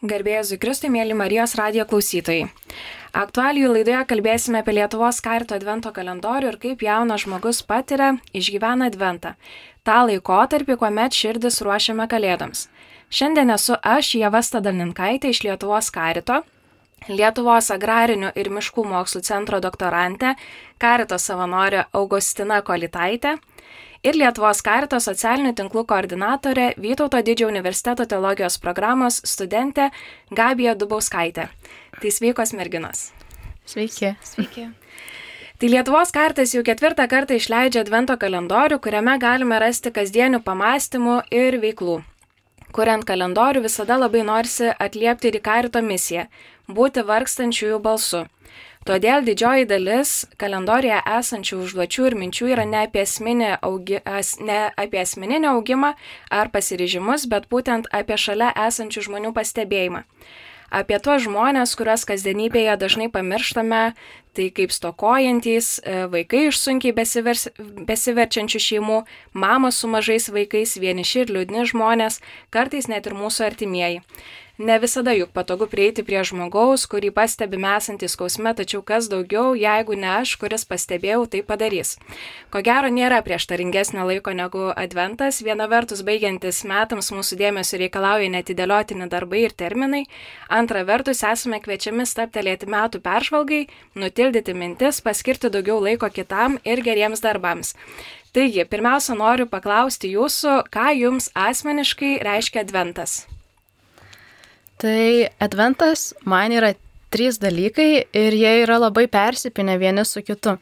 Garbėjai Kristui, mėly Marijos radijo klausytojai. Aktualijų laidoje kalbėsime apie Lietuvos karto advento kalendorių ir kaip jaunas žmogus patiria, išgyvena adventą. Ta laikotarpį, kuomet širdis ruošiame kalėdoms. Šiandien esu aš, Jeva Stadalinkaitė iš Lietuvos karito, Lietuvos agrarinių ir miškų mokslų centro doktorantė, karito savanorė Augustina Kolitaitė ir Lietuvos karito socialinių tinklų koordinatorė Vytauto didžiojo universiteto teologijos programos studentė Gabija Dubauskaitė. Tai sveikos merginos. Sveiki. Sveiki. Tai Lietuvos kartas jau ketvirtą kartą išleidžia Advento kalendorių, kuriame galime rasti kasdienių pamastymų ir veiklų. Kuriant kalendorių visada labai norisi atliepti ir į karito misiją - būti vargstančiųjų balsu. Todėl didžioji dalis kalendorijoje esančių užduočių ir minčių yra ne apie, augi, as, ne apie asmeninį augimą ar pasiryžimus, bet būtent apie šalia esančių žmonių pastebėjimą. Apie tuos žmonės, kuriuos kasdienybėje dažnai pamirštame, tai kaip stokojantys, e, vaikai iš sunkiai besivers, besiverčiančių šeimų, mamos su mažais vaikais, vieniši ir liūdni žmonės, kartais net ir mūsų artimieji. Ne visada juk patogu prieiti prie žmogaus, kurį pastebime esantį skausme, tačiau kas daugiau, jeigu ne aš, kuris pastebėjau, tai padarys. Ko gero nėra prieštaringesnio laiko negu adventas. Viena vertus, baigiantis metams mūsų dėmesio reikalauja netidėliotini darbai ir terminai. Antra vertus, esame kviečiami staptelėti metų peržvalgai, nutildyti mintis, paskirti daugiau laiko kitam ir geriems darbams. Taigi, pirmiausia, noriu paklausti jūsų, ką jums asmeniškai reiškia adventas. Tai adventas man yra trys dalykai ir jie yra labai persipinę vieni su kitu.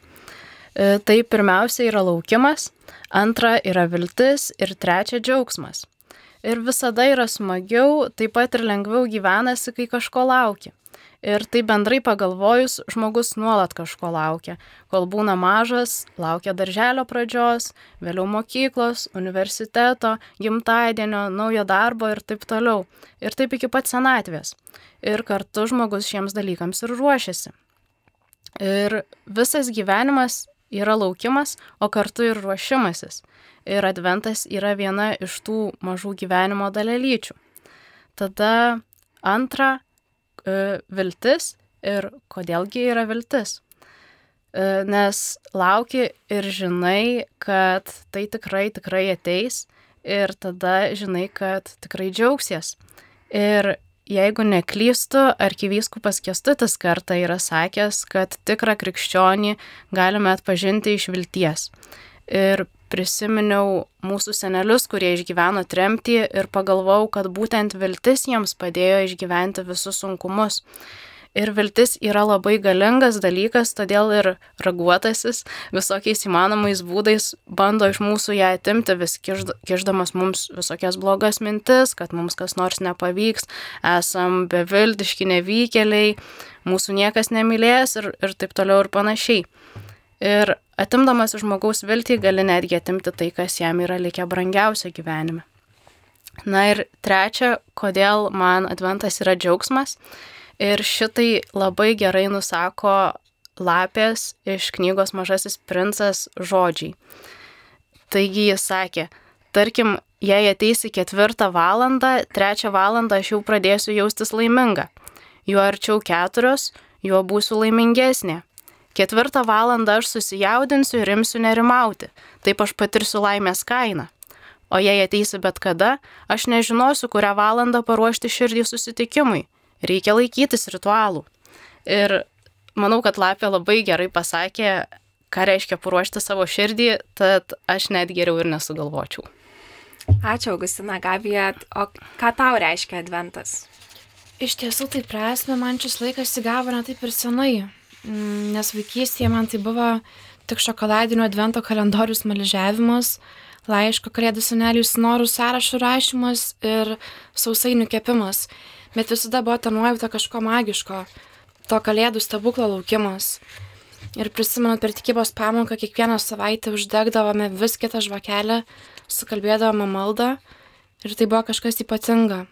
E, tai pirmiausia yra laukimas, antra yra viltis ir trečia džiaugsmas. Ir visada yra smagiau, taip pat ir lengviau gyvenasi, kai kažko lauki. Ir tai bendrai pagalvojus, žmogus nuolat kažko laukia. Kol būna mažas, laukia darželio pradžios, vėliau mokyklos, universiteto, gimtadienio, naujo darbo ir taip toliau. Ir taip iki pat senatvės. Ir kartu žmogus šiems dalykams ir ruošiasi. Ir visas gyvenimas yra laukimas, o kartu ir ruošimasis. Ir adventas yra viena iš tų mažų gyvenimo dalelyčių. Tada antra, viltis ir kodėlgi yra viltis. E, nes lauki ir žinai, kad tai tikrai, tikrai ateis ir tada žinai, kad tikrai džiaugsies. Ir jeigu neklystu, arkivyskupas Kestutis kartą yra sakęs, kad tikrą krikščionį galime atpažinti iš vilties. Ir prisiminiau mūsų senelius, kurie išgyveno tremtį ir pagalvojau, kad būtent viltis jiems padėjo išgyventi visus sunkumus. Ir viltis yra labai galingas dalykas, todėl ir raguotasis visokiais įmanomais būdais bando iš mūsų ją atimti, vis kiždamas mums visokias blogas mintis, kad mums kas nors nepavyks, esam beviltiški nevykėliai, mūsų niekas nemylės ir, ir taip toliau ir panašiai. Ir atimdamas iš žmogaus viltį gali netgi atimti tai, kas jam yra likę brangiausia gyvenime. Na ir trečia, kodėl man adventas yra džiaugsmas. Ir šitai labai gerai nusako lapės iš knygos Mažasis princas žodžiai. Taigi jis sakė, tarkim, jei ateisi ketvirtą valandą, trečią valandą aš jau pradėsiu jaustis laiminga. Juo arčiau keturios, juo būsiu laimingesnė. Ketvirtą valandą aš susijaudinsiu ir imsiu nerimauti, taip aš patirsiu laimės kainą. O jei ateisi bet kada, aš nežinosiu, kurią valandą paruošti širdį susitikimui. Reikia laikytis ritualų. Ir manau, kad Lapė labai gerai pasakė, ką reiškia paruošti savo širdį, tad aš net geriau ir nesugalvočiau. Ačiū, Augustina Gabija. O ką tau reiškia adventas? Iš tiesų, tai prasme, man šis laikas įgavo ne taip ir senai. Mm, nes vaikystėje man tai buvo tik šokoladinio advento kalendorius maližiavimas, laiško kalėdų senelių norų sąrašų rašymas ir sausainių kepimas. Bet visada buvo ta nuojauta kažko magiško, to kalėdų stebuklo laukimas. Ir prisimenu, per tikybos pamoką kiekvieną savaitę uždegdavome vis kitą žvakelę, sukalbėdavome maldą ir tai buvo kažkas ypatinga.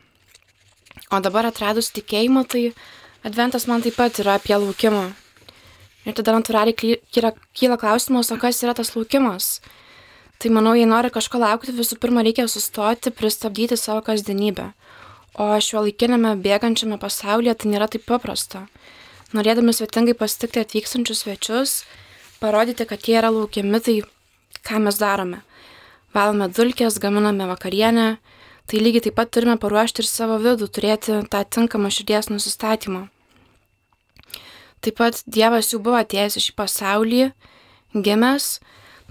O dabar atradus tikėjimą, tai adventas man taip pat yra apie laukimą. Ir tada natūraliai kyla, kyla klausimas, o kas yra tas laukimas. Tai manau, jei nori kažko laukti, visų pirma reikia sustoti, pristabdyti savo kasdienybę. o šio laikiname bėgančiame pasaulyje tai nėra taip paprasta. Norėdami svetingai pasitikti atvykstančius svečius, parodyti, kad jie yra laukiami, tai ką mes darome? Valome dulkės, gaminame vakarienę, tai lygiai taip pat turime paruošti ir savo vidų, turėti tą tinkamą širdies nusistatymą. Taip pat Dievas jau buvo atėjęs šį pasaulį, gimęs,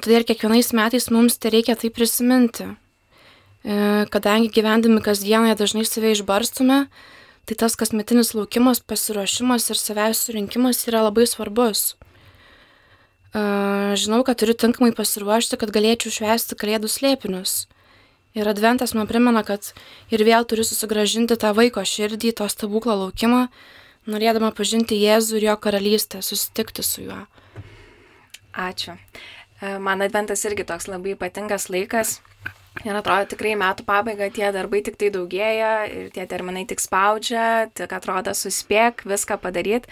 todėl kiekvienais metais mums tai reikia tai prisiminti. E, kadangi gyvendami kasdienoje dažnai save išbarstume, tai tas kasmetinis laukimas, pasiruošimas ir savęs surinkimas yra labai svarbus. E, žinau, kad turiu tinkamai pasiruošti, kad galėčiau švęsti kalėdų slėpinius. Ir adventas man primena, kad ir vėl turiu susigražinti tą vaiko širdį, to stebuklo laukimą, norėdama pažinti Jėzų ir jo karalystę, susitikti su juo. Ačiū. E, man adventas irgi toks labai ypatingas laikas. Ir atrodo, tikrai metų pabaiga tie darbai tik tai daugėja ir tie terminai tik spaudžia, tik atrodo suspėk viską padaryti.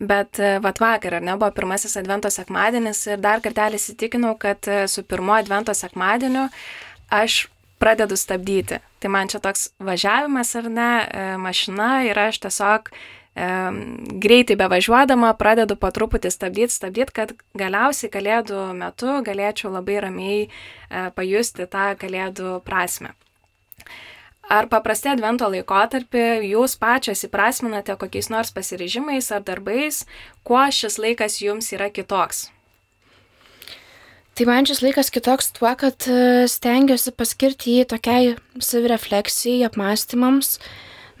Bet e, vat vakar, ar ne, buvo pirmasis Advento sekmadienis ir dar kartelį įsitikinau, kad e, su pirmo Advento sekmadieniu aš pradedu stabdyti. Tai man čia toks važiavimas ar ne, mašina ir aš tiesiog greitai bevažiuodama pradedu po truputį stabdyti, stabdyti, kad galiausiai kalėdų metu galėčiau labai ramiai e, pajusti tą kalėdų prasme. Ar paprastai advento laikotarpį jūs pačios įprasminate kokiais nors pasirežimais ar darbais, kuo šis laikas jums yra kitoks? Tai man šis laikas kitoks tuo, kad e, stengiuosi paskirti jį tokiai savirefleksijai, apmąstymams,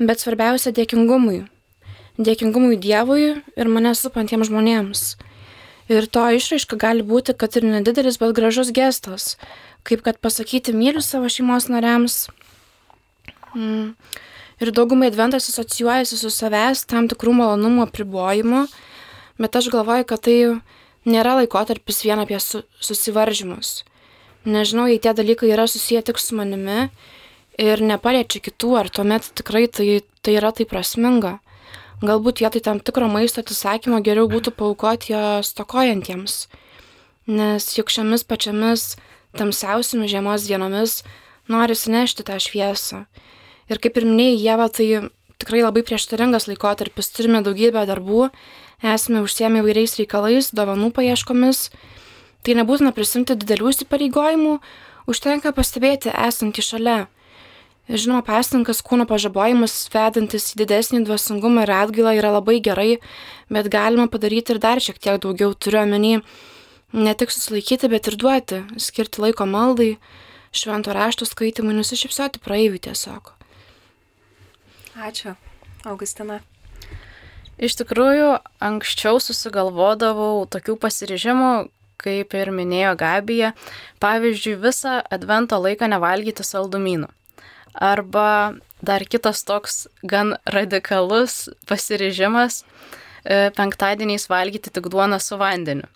bet svarbiausia dėkingumui dėkingumui Dievui ir mane supantiems žmonėms. Ir to išraiška gali būti, kad ir nedidelis, bet gražus gestas, kaip kad pasakyti myliu savo šeimos nariams. Mm. Ir daugumai adventas asocijuojasi su savęs tam tikrų malonumų apribojimu, bet aš galvoju, kad tai nėra laikotarpis vien apie su, susivaržymus. Nežinau, jei tie dalykai yra susiję tik su manimi ir nepaliečia kitų, ar tuomet tikrai tai, tai yra tai prasminga. Galbūt vietoj tam tikro maisto atsisakymo geriau būtų paukoti jo stokojantiems, nes juk šiomis pačiamis tamsiausiamis žiemos dienomis nori sinešti tą šviesą. Ir kaip ir minėjai, Jėva, tai tikrai labai prieštaringas laikotarpis, turime daugybę darbų, esame užsiemę įvairiais reikalais, dovanų paieškomis, tai nebūtina prisimti didelių įsipareigojimų, užtenka pastebėti esantį šalia Žinoma, pastangas kūno pažabojimas, vedantis į didesnį dvasingumą ir atgailą yra labai gerai, bet galima padaryti ir dar šiek tiek daugiau. Turiu omeny ne tik susilaikyti, bet ir duoti, skirti laiko maldai, švento rašto skaitimui, nusišypsoti praeiviui tiesiog. Ačiū, Augustina. Iš tikrųjų, anksčiau susigalvodavau tokių pasiryžimų, kaip ir minėjo Gabija, pavyzdžiui, visą advento laiką nevalgyti saldumynų. Arba dar kitas toks gan radikalus pasiryžimas e, penktadieniais valgyti tik duoną su vandeniu.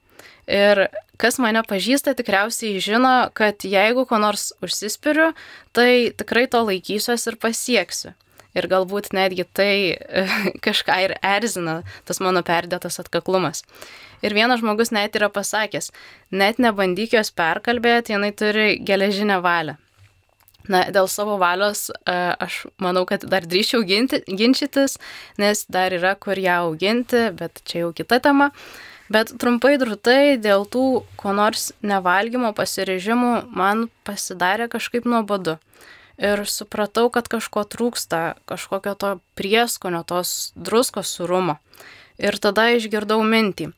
Ir kas mane pažįsta, tikriausiai žino, kad jeigu ko nors užsispiriu, tai tikrai to laikysiuosi ir pasieksiu. Ir galbūt netgi tai kažką ir erzina, tas mano perdėtas atkaklumas. Ir vienas žmogus net yra pasakęs, net nebandyk jos perkalbėti, jinai turi geležinę valią. Na, dėl savo valios e, aš manau, kad dar drįšiau ginti, ginčytis, nes dar yra kur ją auginti, bet čia jau kita tema. Bet trumpai drūtai dėl tų ko nors nevalgymo pasirežimų man pasidarė kažkaip nuobodu. Ir supratau, kad kažko trūksta, kažkokio to prieskonio, tos druskos surumo. Ir tada išgirdau mintį.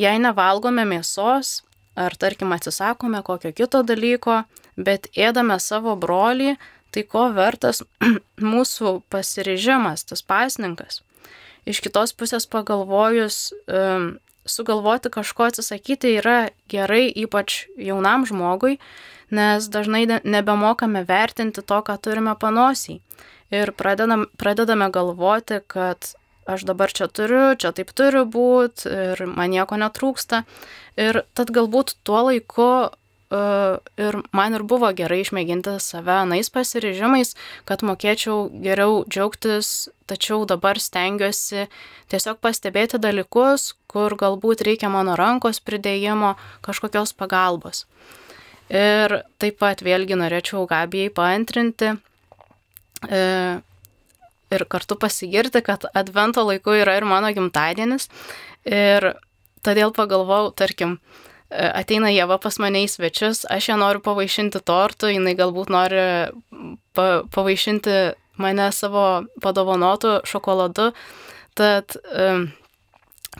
Jei nevalgome mėsos, ar tarkim atsisakome kokio kito dalyko, bet ėdame savo brolį, tai ko vertas mūsų pasirežimas, tas pasninkas. Iš kitos pusės pagalvojus, sugalvoti kažko atsisakyti yra gerai, ypač jaunam žmogui, nes dažnai nebemokame vertinti to, ką turime panosiai. Ir pradedam, pradedame galvoti, kad aš dabar čia turiu, čia taip turi būti ir man nieko netrūksta. Ir tad galbūt tuo laiku uh, ir man ir buvo gerai išmėginti save anais pasirežimais, kad mokėčiau geriau džiaugtis, tačiau dabar stengiuosi tiesiog pastebėti dalykus, kur galbūt reikia mano rankos pridėjimo, kažkokios pagalbos. Ir taip pat vėlgi norėčiau Gabijai paantrinti. E, ir kartu pasigirti, kad advento laiku yra ir mano gimtadienis. Ir todėl pagalvojau, tarkim, e, ateina Jėva pas mane į svečius, aš ją noriu pavaišinti tortų, jinai galbūt nori pa, pavaišinti mane savo padovanotų šokoladu. Tad um,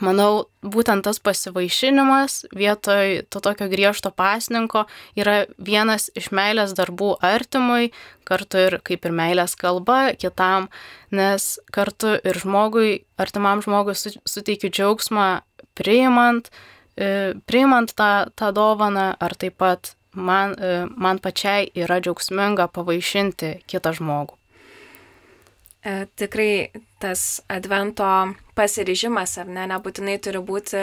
Manau, būtent tas pasivaišinimas vietoj to tokio griežto pasninko yra vienas iš meilės darbų artimui, kartu ir kaip ir meilės kalba kitam, nes kartu ir žmogui, artimam žmogui suteikiu džiaugsmą priimant, e, priimant tą, tą dovaną, ar taip pat man, e, man pačiai yra džiaugsminga pavaišinti kitą žmogų. E, tikrai tas advento pasiryžimas, ar ne, nebūtinai turi būti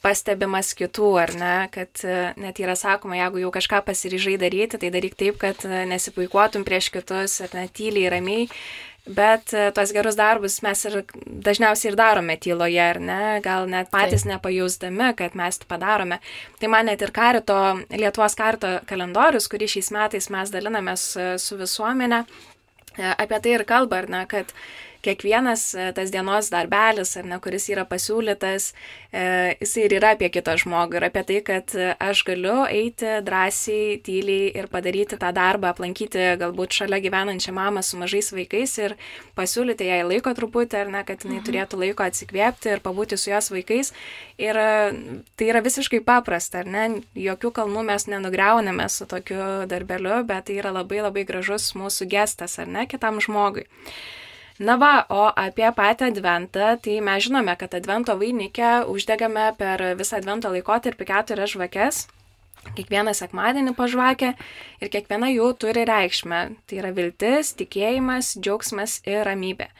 pastebimas kitų, ar ne, kad e, net yra sakoma, jeigu jau kažką pasiryžai daryti, tai daryk taip, kad e, nesipuikuotum prieš kitus, ar net tyliai, ramiai, bet tos gerus darbus mes ir dažniausiai ir darome tyloje, ar ne, gal net patys taip. nepajusdami, kad mes tai padarome. Tai man net ir karito, Lietuvos karito kalendorius, kurį šiais metais mes dalinamės su visuomenė, E, apie tai ir kalba, ar ne, kad kiekvienas e, tas dienos darbelis, ar ne, kuris yra pasiūlytas, e, jisai ir yra apie kitą žmogų ir apie tai, kad aš galiu eiti drąsiai, tyliai ir padaryti tą darbą, aplankyti galbūt šalia gyvenančią mamą su mažais vaikais ir pasiūlyti jai laiko truputį, ar ne, kad jinai mhm. turėtų laiko atsikvėpti ir pabūti su jos vaikais. Ir tai yra visiškai paprasta, ar ne, jokių kalnų mes nenugriauname su tokiu darbeliu, bet tai yra labai labai gražus mūsų gestas, ar ne, kitam žmogui. Na va, o apie patį adventą, tai mes žinome, kad advento vainikę uždegame per visą advento laikotarpį keturias žvakes. Kiekvieną sekmadienį pažvakę ir kiekviena jų turi reikšmę. Tai yra viltis, tikėjimas, džiaugsmas ir ramybė.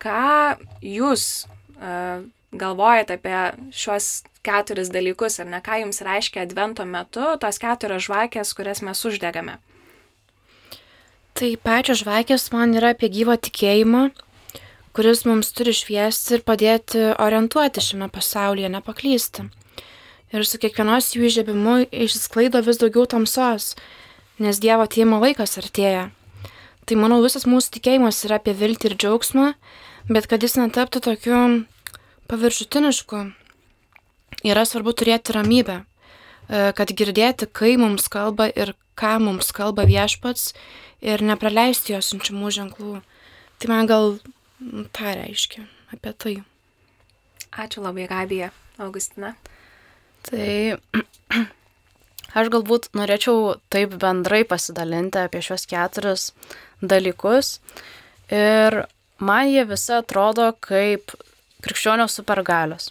Ką jūs uh, galvojate apie šios keturis dalykus, ar ne ką jums reiškia advento metu tos keturios žvakės, kurias mes uždegame? Tai pačios žvakės man yra apie gyvą tikėjimą, kuris mums turi šviesti ir padėti orientuoti šiame pasaulyje, nepaklysti. Ir su kiekvienos jų įžiebimu išsklaido vis daugiau tamsos, nes Dievo atėjimo laikas artėja. Tai manau visas mūsų tikėjimas yra apie viltį ir džiaugsmą, bet kad jis netaptų tokiu paviršutinišku, yra svarbu turėti ramybę, e, kad girdėti, kai mums kalba ir ką mums kalba viešpats ir nepraleisti jos siunčiamų ženklų. Tai man gal tą reiškia apie tai. Ačiū labai, Gabija, Augustina. Tai aš galbūt norėčiau taip bendrai pasidalinti apie šios keturis dalykus. Ir man jie visi atrodo kaip krikščionio supergalios.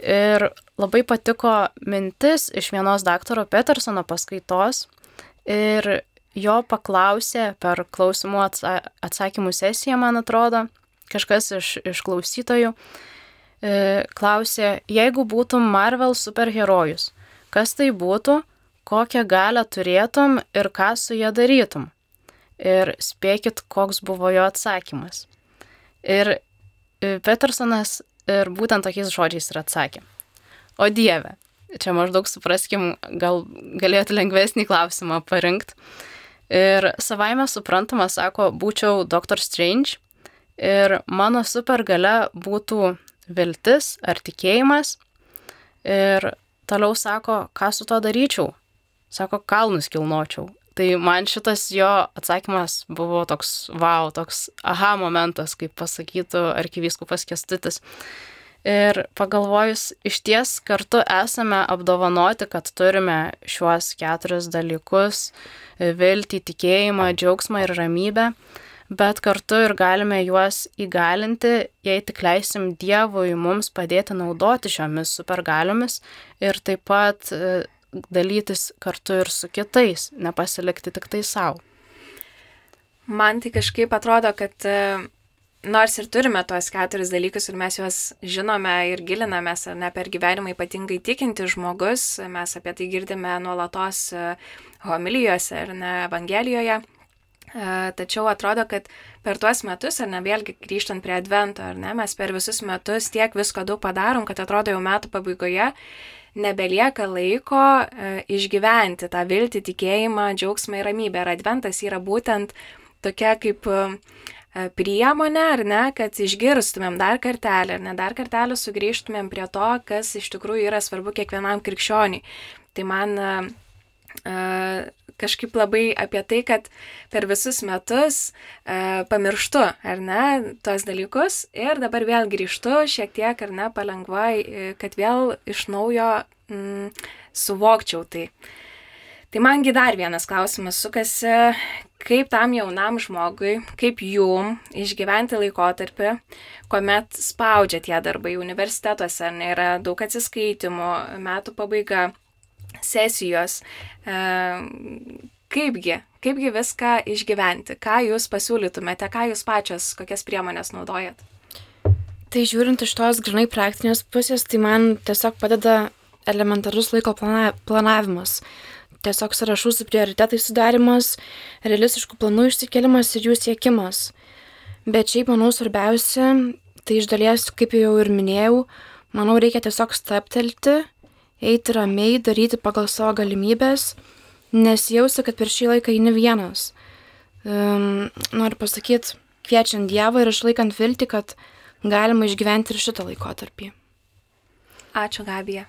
Ir labai patiko mintis iš vienos daktaro Petersono paskaitos. Ir jo paklausė per klausimų atsakymų sesiją, man atrodo, kažkas iš, iš klausytojų, e, klausė, jeigu būtum Marvel superherojus, kas tai būtų, kokią galę turėtum ir ką su ją darytum. Ir spėkit, koks buvo jo atsakymas. Ir e, Petersonas ir būtent tokiais žodžiais ir atsakė. O Dieve, čia maždaug supraskim, gal galėtų lengvesnį klausimą parinkti. Ir savaime suprantama, sako, būčiau Dr. Strange ir mano supergale būtų viltis ar tikėjimas. Ir toliau sako, ką su to daryčiau. Sako, kalnus kilnočiau. Tai man šitas jo atsakymas buvo toks, wow, toks aha momentas, kaip pasakytų arkivyskupas Kestutis. Ir pagalvojus, iš ties kartu esame apdovanoti, kad turime šiuos keturis dalykus - viltį, tikėjimą, džiaugsmą ir ramybę, bet kartu ir galime juos įgalinti, jei tik leisim Dievui mums padėti naudoti šiomis supergaliomis ir taip pat e, dalytis kartu ir su kitais, nepasilikti tik tai savo. Man tai kažkaip atrodo, kad e, nors ir turime tuos keturis dalykus ir mes juos žinome ir gilinamės, ar ne per gyvenimą ypatingai tikinti žmogus, mes apie tai girdime nuolatos e, homilijose ir ne Evangelijoje. E, tačiau atrodo, kad per tuos metus, ar ne vėlgi grįžtant prie advento, ar ne, mes per visus metus tiek visko daug padarom, kad atrodo jau metų pabaigoje nebelieka laiko e, išgyventi tą viltį, tikėjimą, džiaugsmą ir ramybę. Ir adventas yra būtent tokia kaip priemonė, ar ne, kad išgirstumėm dar kartelį, ar ne, dar kartelį sugrįžtumėm prie to, kas iš tikrųjų yra svarbu kiekvienam krikščioniui. Tai man kažkaip labai apie tai, kad per visus metus e, pamirštu, ar ne, tos dalykus ir dabar vėl grįžtu šiek tiek, ar ne, palengvai, kad vėl iš naujo mm, suvokčiau tai. Tai mangi dar vienas klausimas sukasi, kaip tam jaunam žmogui, kaip jum išgyventi laikotarpį, kuomet spaudžia tie darbai universitetuose, nėra daug atsiskaitimų, metų pabaiga sesijos. E, kaipgi, kaipgi viską išgyventi, ką jūs pasiūlytumėte, ką jūs pačios, kokias priemonės naudojat? Tai žiūrint iš tos grinai praktinės pusės, tai man tiesiog padeda elementarus laiko plana, planavimas. Tiesiog sąrašų su prioritetais sudarimas, realistiškų planų išsikelimas ir jų siekimas. Bet šiaip, manau, svarbiausia, tai iš dalies, kaip jau ir minėjau, manau, reikia tiesiog staptelti eiti ramiai, daryti pagal savo galimybės, nesijausi, kad per šį laiką eini vienas. Um, noriu pasakyti, kviečiant Dievą ir išlaikant viltį, kad galima išgyventi ir šitą laikotarpį. Ačiū, Gabija.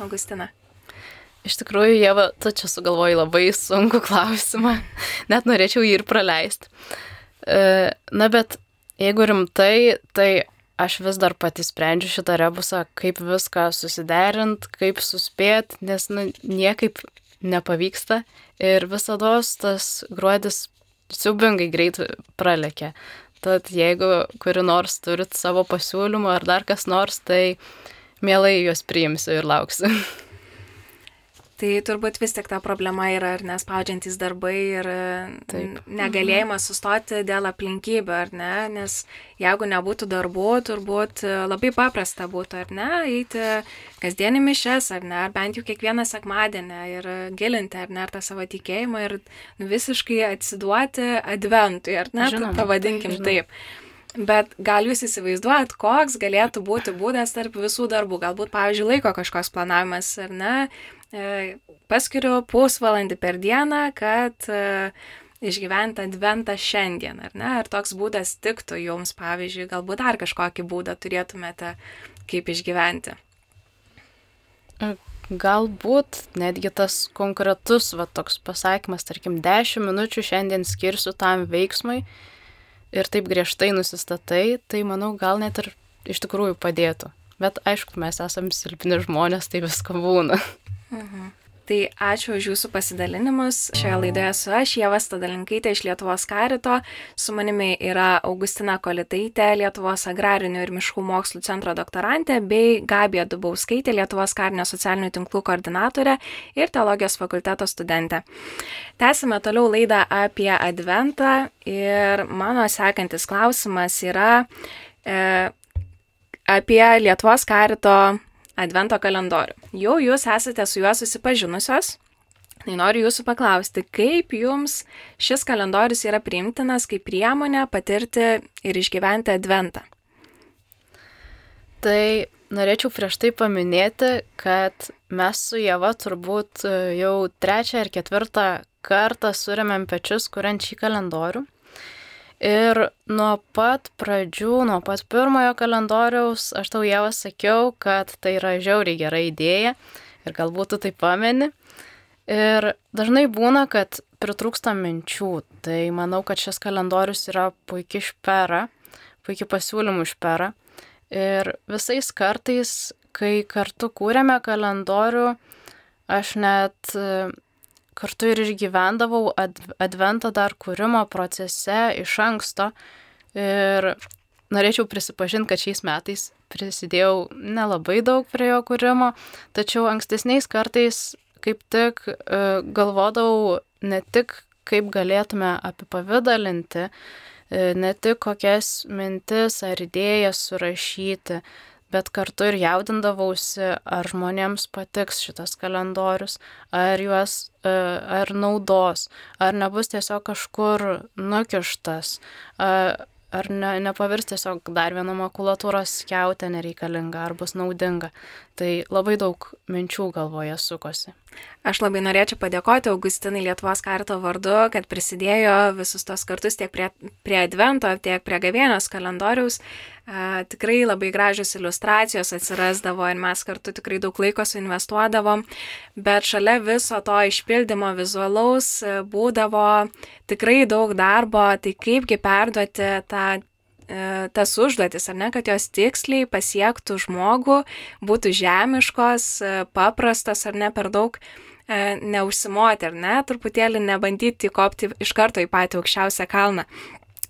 Augustina. Iš tikrųjų, Jėva, tu čia sugalvoji labai sunku klausimą, net norėčiau jį ir praleisti. E, na, bet jeigu rimtai, tai aš vis dar pati sprendžiu šitą rebusą, kaip viską susiderint, kaip suspėt, nes nu, niekaip nepavyksta ir visada tas gruodis siubingai greit pralekia. Tad jeigu kuri nors turit savo pasiūlymų ar dar kas nors, tai mielai juos priimsiu ir lauksiu. Tai turbūt vis tik ta problema yra ir nespaudžiantys darbai ir Taip. negalėjimas sustoti dėl aplinkybių, ar ne? Nes jeigu nebūtų darbų, turbūt labai paprasta būtų, ar ne, eiti kasdienį mišes, ar ne, ar bent jau kiekvieną sekmadienį ir gilinti, ar ne, ar tą savo tikėjimą ir visiškai atsiduoti adventui, ar ne, Žinoma, pavadinkim žinoma. taip. Bet gal jūs įsivaizduojat, koks galėtų būti būdas tarp visų darbų? Galbūt, pavyzdžiui, laiko kažkoks planavimas, ar ne? E, paskiriu pusvalandį per dieną, kad e, išgyventi adventą šiandien, ar ne? Ar toks būdas tiktų jums, pavyzdžiui, galbūt dar kažkokį būdą turėtumėte, kaip išgyventi? E, galbūt netgi tas konkretus, va toks pasakymas, tarkim, 10 minučių šiandien skirsiu tam veiksmui ir taip griežtai nusistatai, tai manau gal net ir iš tikrųjų padėtų. Bet aišku, mes esame silpni žmonės, tai visko būna. Mhm. Tai ačiū už jūsų pasidalinimus. Šioje laidoje su aš, Jėva Stadalinkaitė iš Lietuvos karito. Su manimi yra Augustina Kolitaitė, Lietuvos agrarinių ir miškų mokslų centro doktorantė, bei Gabija Dubauskaitė, Lietuvos karinio socialinių tinklų koordinatorė ir teologijos fakulteto studentė. Tęsime toliau laidą apie Adventą ir mano sekantis klausimas yra e, apie Lietuvos karito advento kalendorių. Jau jūs esate su juo susipažinusios. Tai noriu jūsų paklausti, kaip jums šis kalendorius yra priimtinas kaip priemonė patirti ir išgyventi adventą? Tai norėčiau prieš tai paminėti, kad mes su Jėva turbūt jau trečią ar ketvirtą kartą surėmėm pečius, kuriant šį kalendorių. Ir nuo pat pradžių, nuo pat pirmojo kalendoriaus, aš tau jau sakiau, kad tai yra žiauriai gera idėja ir galbūt tu tai pameni. Ir dažnai būna, kad pritrūksta minčių, tai manau, kad šis kalendorius yra puikiai špera, puikiai pasiūlymų špera. Ir visais kartais, kai kartu kūrėme kalendorių, aš net kartu ir išgyvendavau adventą dar kūrimo procese iš anksto. Ir norėčiau prisipažinti, kad šiais metais prisidėjau nelabai daug prie jo kūrimo, tačiau ankstesniais kartais kaip tik e, galvodavau ne tik, kaip galėtume apipavydalinti, e, ne tik kokias mintis ar idėjas surašyti, bet kartu ir jaudindavausi, ar žmonėms patiks šitas kalendorius, ar juos, e, ar naudos, ar nebus tiesiog kažkur nukištas, ar ne, nepavirs tiesiog dar vieną makulatūros skiautę nereikalinga, ar bus naudinga. Tai labai daug minčių galvoje sukosi. Aš labai norėčiau padėkoti Augustinai Lietuvos karto vardu, kad prisidėjo visus tos kartus tiek prie, prie Advento, tiek prie gavėnios kalendoriaus. E, tikrai labai gražios iliustracijos atsirasdavo ir mes kartu tikrai daug laiko suinvestuodavom, bet šalia viso to išpildymo vizualaus būdavo tikrai daug darbo, tai kaipgi perduoti tą tas užduotis, ar ne, kad jos tiksliai pasiektų žmogų, būtų žemiškos, paprastos ar ne per daug E, neužsimoti, ar ne, truputėlį nebandyti kopti iš karto į patį aukščiausią kalną.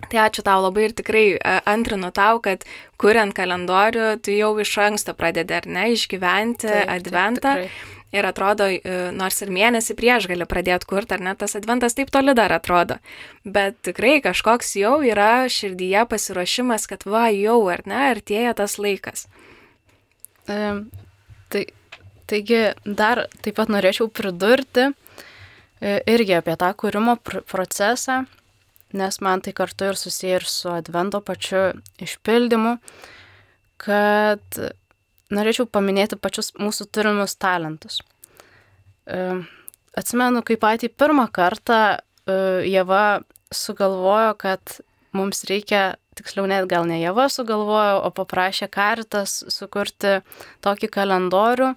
Tai ačiū tau labai ir tikrai e, antrinu tau, kad kuriant kalendorių, tu jau iš anksto pradedi, ar ne, išgyventi taip, adventą. Taip, tikrai. Ir atrodo, e, nors ir mėnesį prieš gali pradėti kurti, ar ne, tas adventas taip toli dar atrodo. Bet tikrai kažkoks jau yra širdyje pasiruošimas, kad va, jau, ar ne, artėja tas laikas. Um, tai Taigi dar taip pat norėčiau pridurti e, irgi apie tą kūrimo procesą, nes man tai kartu ir susiję ir su advento pačiu išpildymu, kad norėčiau paminėti pačius mūsų turimus talentus. E, atsimenu, kai patį pirmą kartą e, Jėva sugalvojo, kad mums reikia, tiksliau net gal ne Jėva sugalvojo, o paprašė karitas sukurti tokį kalendorių,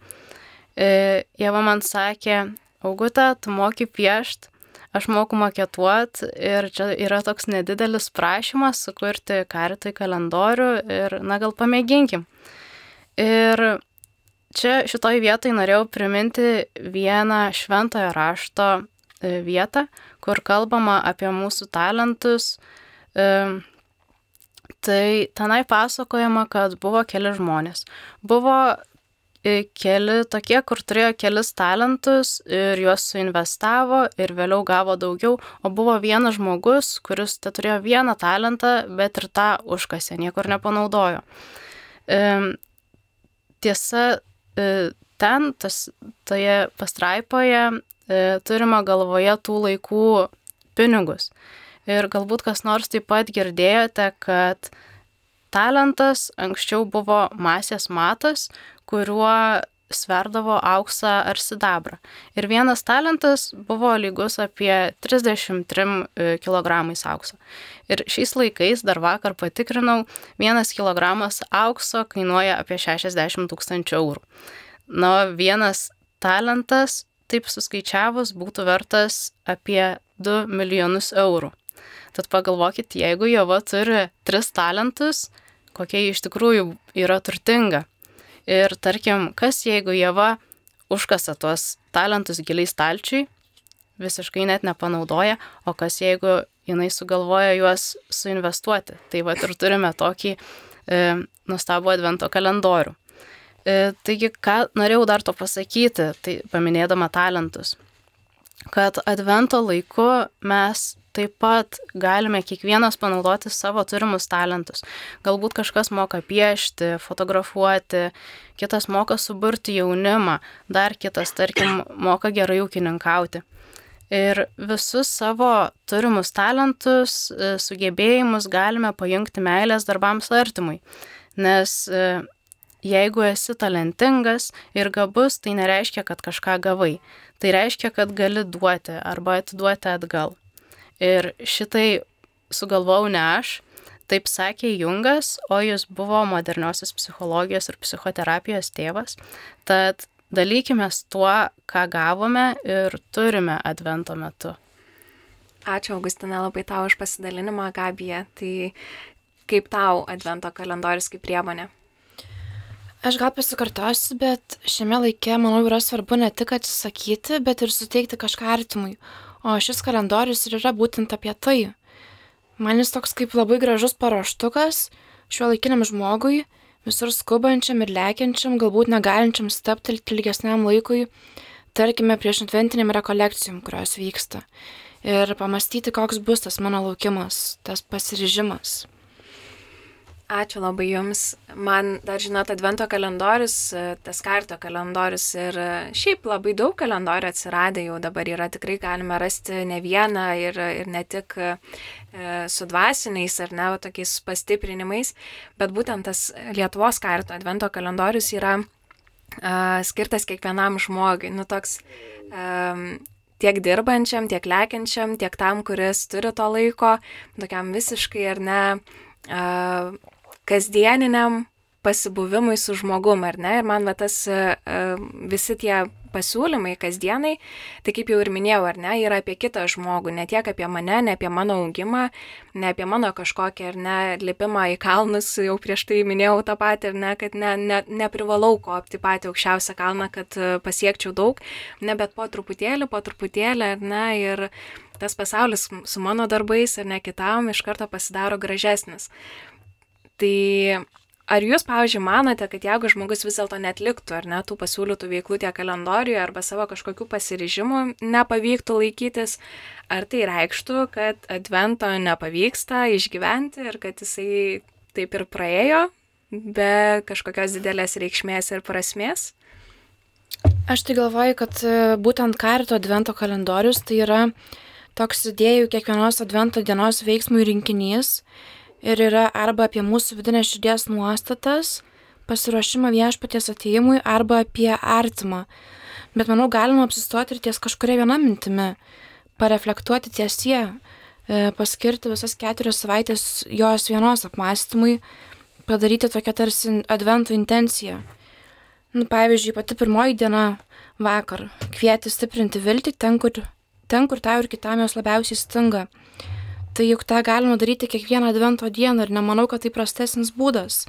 E, Jėva man sakė, Augutė, tu moki piešt, aš moku maketuot ir čia yra toks nedidelis prašymas sukurti karitui kalendorių ir, na, gal pamėginkim. Ir čia šitoj vietoj norėjau priminti vieną šventojo rašto e, vietą, kur kalbama apie mūsų talentus. E, tai tenai pasakojama, kad buvo keli žmonės. Buvo keli tokie, kur turėjo kelis talentus ir juos suinvestavo ir vėliau gavo daugiau, o buvo vienas žmogus, kuris te turėjo vieną talentą, bet ir tą užkasė, niekur nepanaudojo. Tiesa, e, ten, tas, toje pastraipoje, e, turima galvoje tų laikų pinigus. Ir galbūt kas nors taip pat girdėjote, kad talentas anksčiau buvo masės matas, kuriuo sverdavo auksą ar sidabrą. Ir vienas talentas buvo lygus apie 33 e, kg aukso. Ir šiais laikais, dar vakar patikrinau, vienas kilogramas aukso kainuoja apie 60 tūkstančių eurų. Na, vienas talentas, taip suskaičiavus, būtų vertas apie 2 milijonus eurų. Tad pagalvokit, jeigu Jova turi 3 talentus, kokia iš tikrųjų yra turtinga. Ir tarkim, kas jeigu Jėva užkasa tuos talentus giliai stalčiui, visiškai net nepanaudoja, o kas jeigu jinai sugalvoja juos suinvestuoti. Tai va ir turime tokį e, nustabų advento kalendorių. E, taigi, ką norėjau dar to pasakyti, tai paminėdama talentus, kad advento laiku mes taip pat galime kiekvienas panaudoti savo turimus talentus. Galbūt kažkas moka piešti, fotografuoti, kitas moka suburti jaunimą, dar kitas, tarkim, moka gerai ūkininkauti. Ir visus savo turimus talentus, e, sugebėjimus galime pajungti meilės darbams artimui. Nes e, jeigu esi talentingas ir gabus, tai nereiškia, kad kažką gavai. Tai reiškia, kad gali duoti arba atiduoti atgal. Ir šitai sugalvojau ne aš, taip sakė Jungas, o jis buvo moderniosios psichologijos ir psichoterapijos tėvas. Tad dalykime tuo, ką gavome ir turime advento metu. Ačiū, Augustina, labai tau už pasidalinimą, Gabija. Tai kaip tau advento kalendorius kaip priemonė? Aš gal pasikartosiu, bet šiame laike, manau, yra svarbu ne tik atsisakyti, bet ir suteikti kažką artimui. O šis kalendorius ir yra būtent apie tai. Man jis toks kaip labai gražus paruoštukas šiuo laikiniam žmogui, visur skubančiam ir lekiančiam, galbūt negalinčiam steptelti ilgesniam laikui, tarkime, prieš adventiniam rekolekcijom, kurios vyksta. Ir pamastyti, koks bus tas mano laukimas, tas pasiryžimas. Ačiū labai Jums. Man dar žinot, advento kalendorius, tas karto kalendorius ir šiaip labai daug kalendorių atsiradė jau dabar yra, tikrai galime rasti ne vieną ir, ir ne tik e, su dvasiniais ar ne, tokiais pastiprinimais, bet būtent tas Lietuvos karto advento kalendorius yra uh, skirtas kiekvienam žmogui. Nu, toks um, tiek dirbančiam, tiek lekiančiam, tiek tam, kuris turi to laiko, tokiam visiškai ar ne uh, kasdieniniam pasibuvimui su žmogum, ar ne? Ir man va tas uh, visi tie pasiūlymai kasdienai, tai kaip jau ir minėjau, ar ne, yra apie kitą žmogų, ne tiek apie mane, ne apie mano augimą, ne apie mano kažkokį ar ne lipimą į kalnus, jau prieš tai minėjau tą patį, ar ne, kad ne, ne, neprivalau kopti patį aukščiausią kalną, kad e, pasiekčiau daug, ne, bet po truputėlį, po truputėlį, ar ne, ir tas pasaulis su mano darbais ar ne kitam iš karto pasidaro gražesnis. Tai Ar jūs, pavyzdžiui, manote, kad jeigu žmogus vis dėlto netliktų ar net tų pasiūlytų veiklų tiek kalendoriuje arba savo kažkokių pasiryžimų nepavyktų laikytis, ar tai reikštų, kad advento nepavyksta išgyventi ir kad jisai taip ir praėjo be kažkokios didelės reikšmės ir prasmės? Aš tai galvoju, kad e, būtent karito advento kalendorius tai yra toks idėjų kiekvienos advento dienos veiksmų rinkinys ir yra arba apie mūsų vidinės širdies nuostatas, pasiruošimą viešpaties ateimui arba apie artimą. Bet manau, galima apsistoti ir ties kažkuria viena mintimi, pareflektuoti ties jie, paskirti visas keturias savaitės jos vienos apmąstymui, padaryti tokią tarsi advento intenciją. Nu, pavyzdžiui, pati pirmoji diena vakar kvieti stiprinti viltį ten, kur, ten, kur tau ir kitam jos labiausiai stinga tai juk tą galima daryti kiekvieną advento dieną ir nemanau, kad tai prastesnis būdas.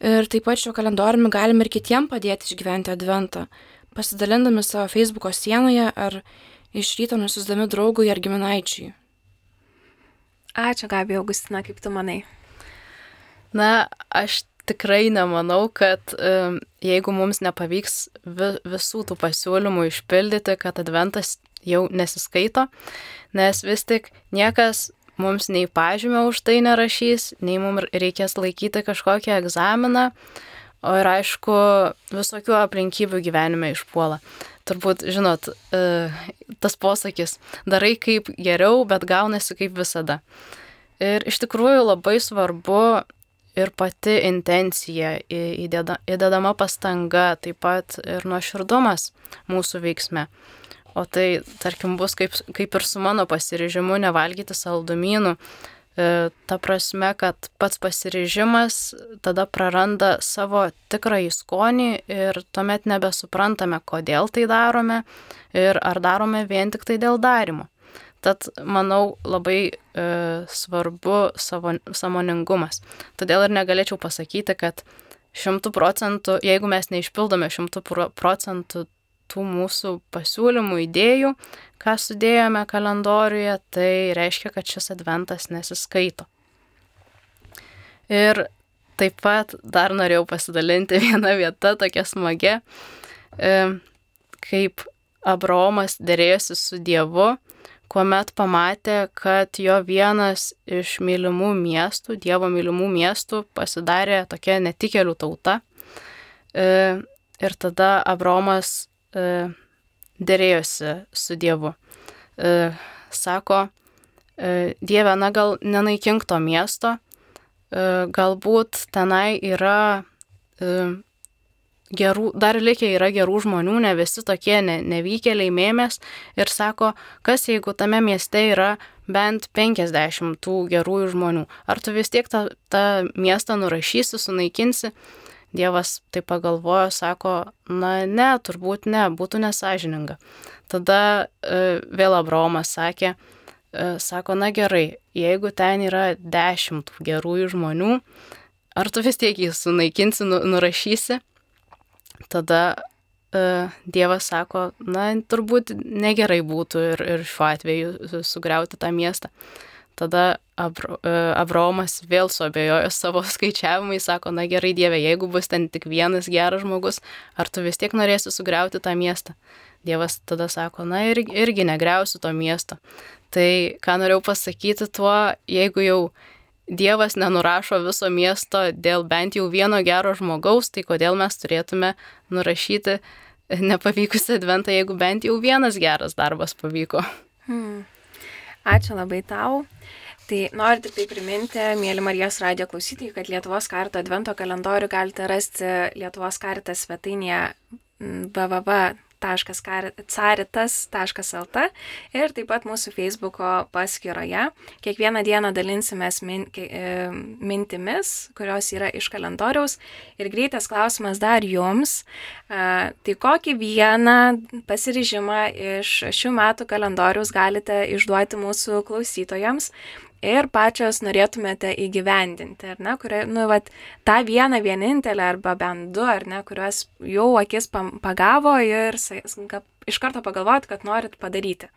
Ir taip pat šio kalendoriumi galime ir kitiem padėti išgyventi adventą, pasidalindami savo Facebook'o sienoje ar iš ryto nusiusdami draugui ar giminaičiui. Ačiū, Gabi Augustina, kaip tu manai? Na, aš tikrai nemanau, kad jeigu mums nepavyks vi, visų tų pasiūlymų išpildyti, kad adventas jau nesiskaito, nes vis tik niekas mums nei pažymio už tai nerašys, nei mums reikės laikyti kažkokį egzaminą, o ir aišku, visokių aplinkybių gyvenime išpuola. Turbūt, žinot, e, tas posakis, darai kaip geriau, bet gaunasi kaip visada. Ir iš tikrųjų labai svarbu ir pati intencija, įdedama pastanga, taip pat ir nuoširdumas mūsų veiksme. O tai, tarkim, bus kaip, kaip ir su mano pasiryžimu nevalgyti saldumynų. E, ta prasme, kad pats pasiryžimas tada praranda savo tikrąjį skonį ir tuomet nebesuprantame, kodėl tai darome ir ar darome vien tik tai dėl darimo. Tad, manau, labai e, svarbu savo, samoningumas. Todėl ir negalėčiau pasakyti, kad šimtų procentų, jeigu mes neišpildome šimtų procentų tų mūsų pasiūlymų, idėjų, ką sudėjome kalendoriuje, tai reiškia, kad šis adventas nesiskaito. Ir taip pat dar norėjau pasidalinti vieną vietą, tokia smagia, e, kaip Abraomas dėrėjosi su Dievu, kuomet pamatė, kad jo vienas iš mylimų miestų, Dievo mylimų miestų, pasidarė tokia netikėlių tauta. E, ir tada Abraomas dėrėjosi su Dievu. E, sako, e, Dieve, na gal nenaikink to miesto, e, galbūt tenai yra e, gerų, dar likę yra gerų žmonių, ne visi tokie ne, nevykėliai mėmės ir sako, kas jeigu tame mieste yra bent 50 tų gerųjų žmonių, ar tu vis tiek tą, tą miestą nurašysi, sunaikinsi? Dievas tai pagalvojo, sako, na ne, turbūt ne, būtų nesažininga. Tada e, vėl Abraomas sakė, e, sako, na gerai, jeigu ten yra dešimt gerųjų žmonių, ar tu vis tiek jį sunaikinsi, nu, nurašysi? Tada e, Dievas sako, na turbūt negerai būtų ir, ir šiuo atveju sugriauti tą miestą. Tada Abro, e, Abraomas vėl suabejojo savo skaičiavimai, sako, na gerai Dieve, jeigu bus ten tik vienas geras žmogus, ar tu vis tiek norėsi sugriauti tą miestą? Dievas tada sako, na ir, irgi negriausiu to miesto. Tai ką norėjau pasakyti tuo, jeigu jau Dievas nenurašo viso miesto dėl bent jau vieno gero žmogaus, tai kodėl mes turėtume nurašyti nepavykusią adventą, jeigu bent jau vienas geras darbas pavyko. Hmm. Ačiū labai tau. Tai noriu tik tai priminti, mėly Marijos radio klausytojai, kad Lietuvos karto advento kalendorių galite rasti Lietuvos kartą svetainėje www caritas.lt ir taip pat mūsų Facebook'o paskyroje. Kiekvieną dieną dalinsimės min, e, mintimis, kurios yra iš kalendoriaus. Ir greitas klausimas dar jums. Tai kokį vieną pasiryžimą iš šių metų kalendoriaus galite išduoti mūsų klausytojams, ir pačios norėtumėte įgyvendinti, ar ne, kurie, nu, vat, tą vieną vienintelę arba bent du, ar ne, kuriuos jau akis pagavo ir iš karto pagalvojot, kad norit padaryti.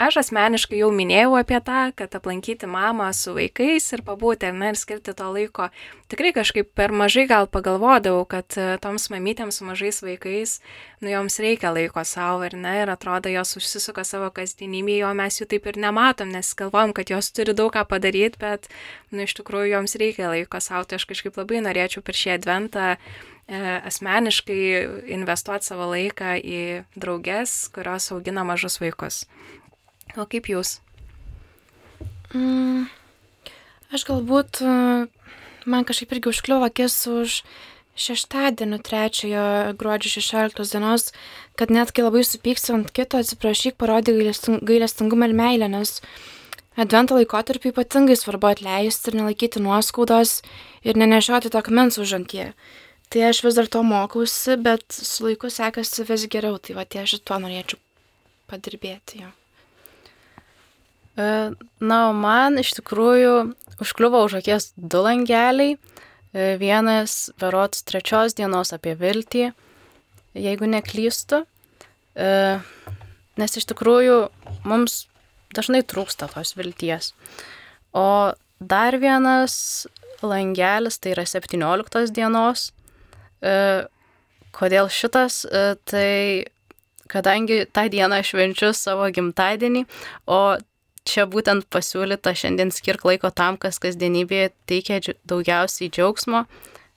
Aš asmeniškai jau minėjau apie tą, kad aplankyti mamą su vaikais ir pabūti, na ir skirti to laiko. Tikrai kažkaip per mažai gal pagalvodavau, kad e, toms mamytėms su mažais vaikais, nu joms reikia laiko savo ir ne, ir atrodo, jos užsisuka savo kasdienybėje, o mes jų taip ir nematom, nes galvom, kad jos turi daug ką padaryti, bet, nu iš tikrųjų, joms reikia laiko savo, tai aš kažkaip labai norėčiau per šį adventą e, asmeniškai investuoti savo laiką į drauges, kurios augina mažus vaikus. O kaip jūs? Mm, aš galbūt, e, man kažkaip irgi užkliuvo akis už šeštadienį 3 gruodžio 16 dienos, kad net kai labai supyksi ant kito, atsiprašyk, parodė gailestingumą ir meilę, nes advento laikotarpį ypatingai svarbu atleisti ir nelaikyti nuoskaudos ir nenešioti to akmens užantie. Tai aš vis dar to mokausi, bet su laiku sekasi vis geriau, tai va tie aš tuo norėčiau padirbėti jo. E, na, o man iš tikrųjų užkliuvo už akies du langeliai. E, vienas berots trečios dienos apie viltį, jeigu neklystu. E, nes iš tikrųjų mums dažnai trūksta tos vilties. O dar vienas langelis, tai yra 17 dienos. Kodėl šitas? Tai kadangi tą dieną švenčiu savo gimtadienį, o čia būtent pasiūlyta šiandien skirk laiko tam, kas kasdienybėje teikia daugiausiai džiaugsmo.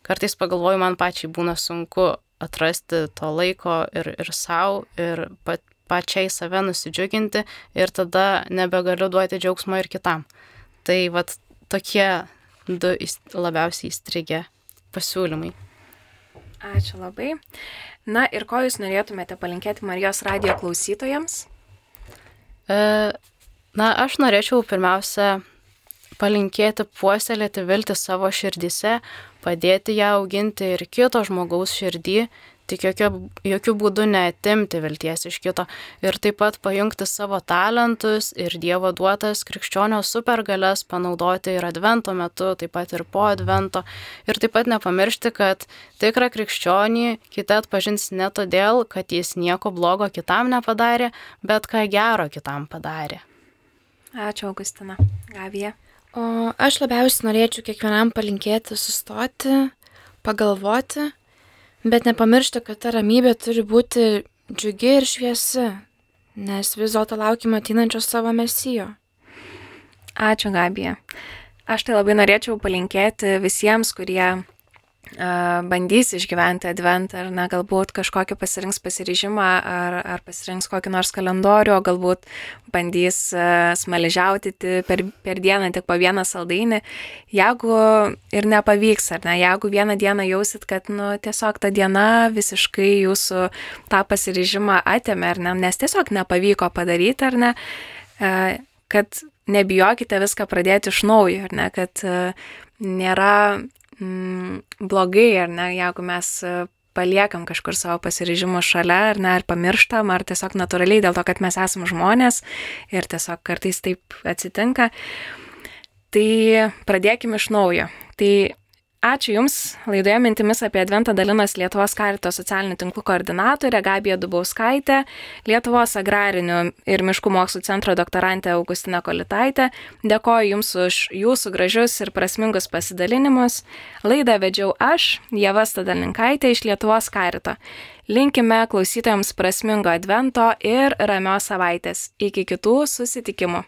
Kartais pagalvoju, man pačiai būna sunku atrasti to laiko ir, ir savo, ir pat, pačiai save nusidžiuginti ir tada nebegaliu duoti džiaugsmo ir kitam. Tai vad tokie du labiausiai įstrigę pasiūlymai. Ačiū labai. Na ir ko jūs norėtumėte palinkėti Marijos radio klausytojams? E, Na, aš norėčiau pirmiausia palinkėti puoselėti viltį savo širdise, padėti ją auginti ir kito žmogaus širdį, tik jokių, jokių būdų neatimti vilties iš kito ir taip pat pajungti savo talentus ir Dievo duotas krikščionio supergalias panaudoti ir advento metu, taip pat ir po advento ir taip pat nepamiršti, kad tikrą krikščionį kitą atpažins ne todėl, kad jis nieko blogo kitam nepadarė, bet ką gero kitam padarė. Ačiū, Augustina. Gavija. O aš labiausiai norėčiau kiekvienam palinkėti sustoti, pagalvoti, bet nepamiršti, kad ta ramybė turi būti džiugi ir šviesi, nes vis dėlto laukime ateinančio savo mesijo. Ačiū, Gabija. Aš tai labai norėčiau palinkėti visiems, kurie bandys išgyventi adventą, ar ne, galbūt kažkokį pasirinks pasiryžimą, ar, ar pasirinks kokį nors kalendorių, o galbūt bandys smaližiauti per, per dieną tik po vieną saldainį. Jeigu ir nepavyks, ar ne, jeigu vieną dieną jausit, kad, nu, tiesiog ta diena visiškai jūsų tą pasiryžimą atėmė, ar ne, nes tiesiog nepavyko padaryti, ar ne, kad nebijokite viską pradėti iš naujo, ar ne, kad nėra mm, blogai, ar ne, jeigu mes e, paliekam kažkur savo pasiryžimo šalia, ar ne, ar pamirštam, ar tiesiog natūraliai dėl to, kad mes esame žmonės ir tiesiog kartais taip atsitinka. Tai pradėkime iš naujo. Tai Ačiū Jums. Laidoje mintimis apie Adventą dalinas Lietuvos karito socialinių tinklų koordinatorė Gabija Dubauskaitė, Lietuvos agrarinių ir miškų mokslų centro doktorantė Augustina Kolitaitė. Dėkoju Jums už Jūsų gražius ir prasmingus pasidalinimus. Laidą vedžiau aš, Jeva Stadalinkaitė iš Lietuvos karito. Linkime klausytojams prasmingo Advento ir ramios savaitės. Iki kitų susitikimų.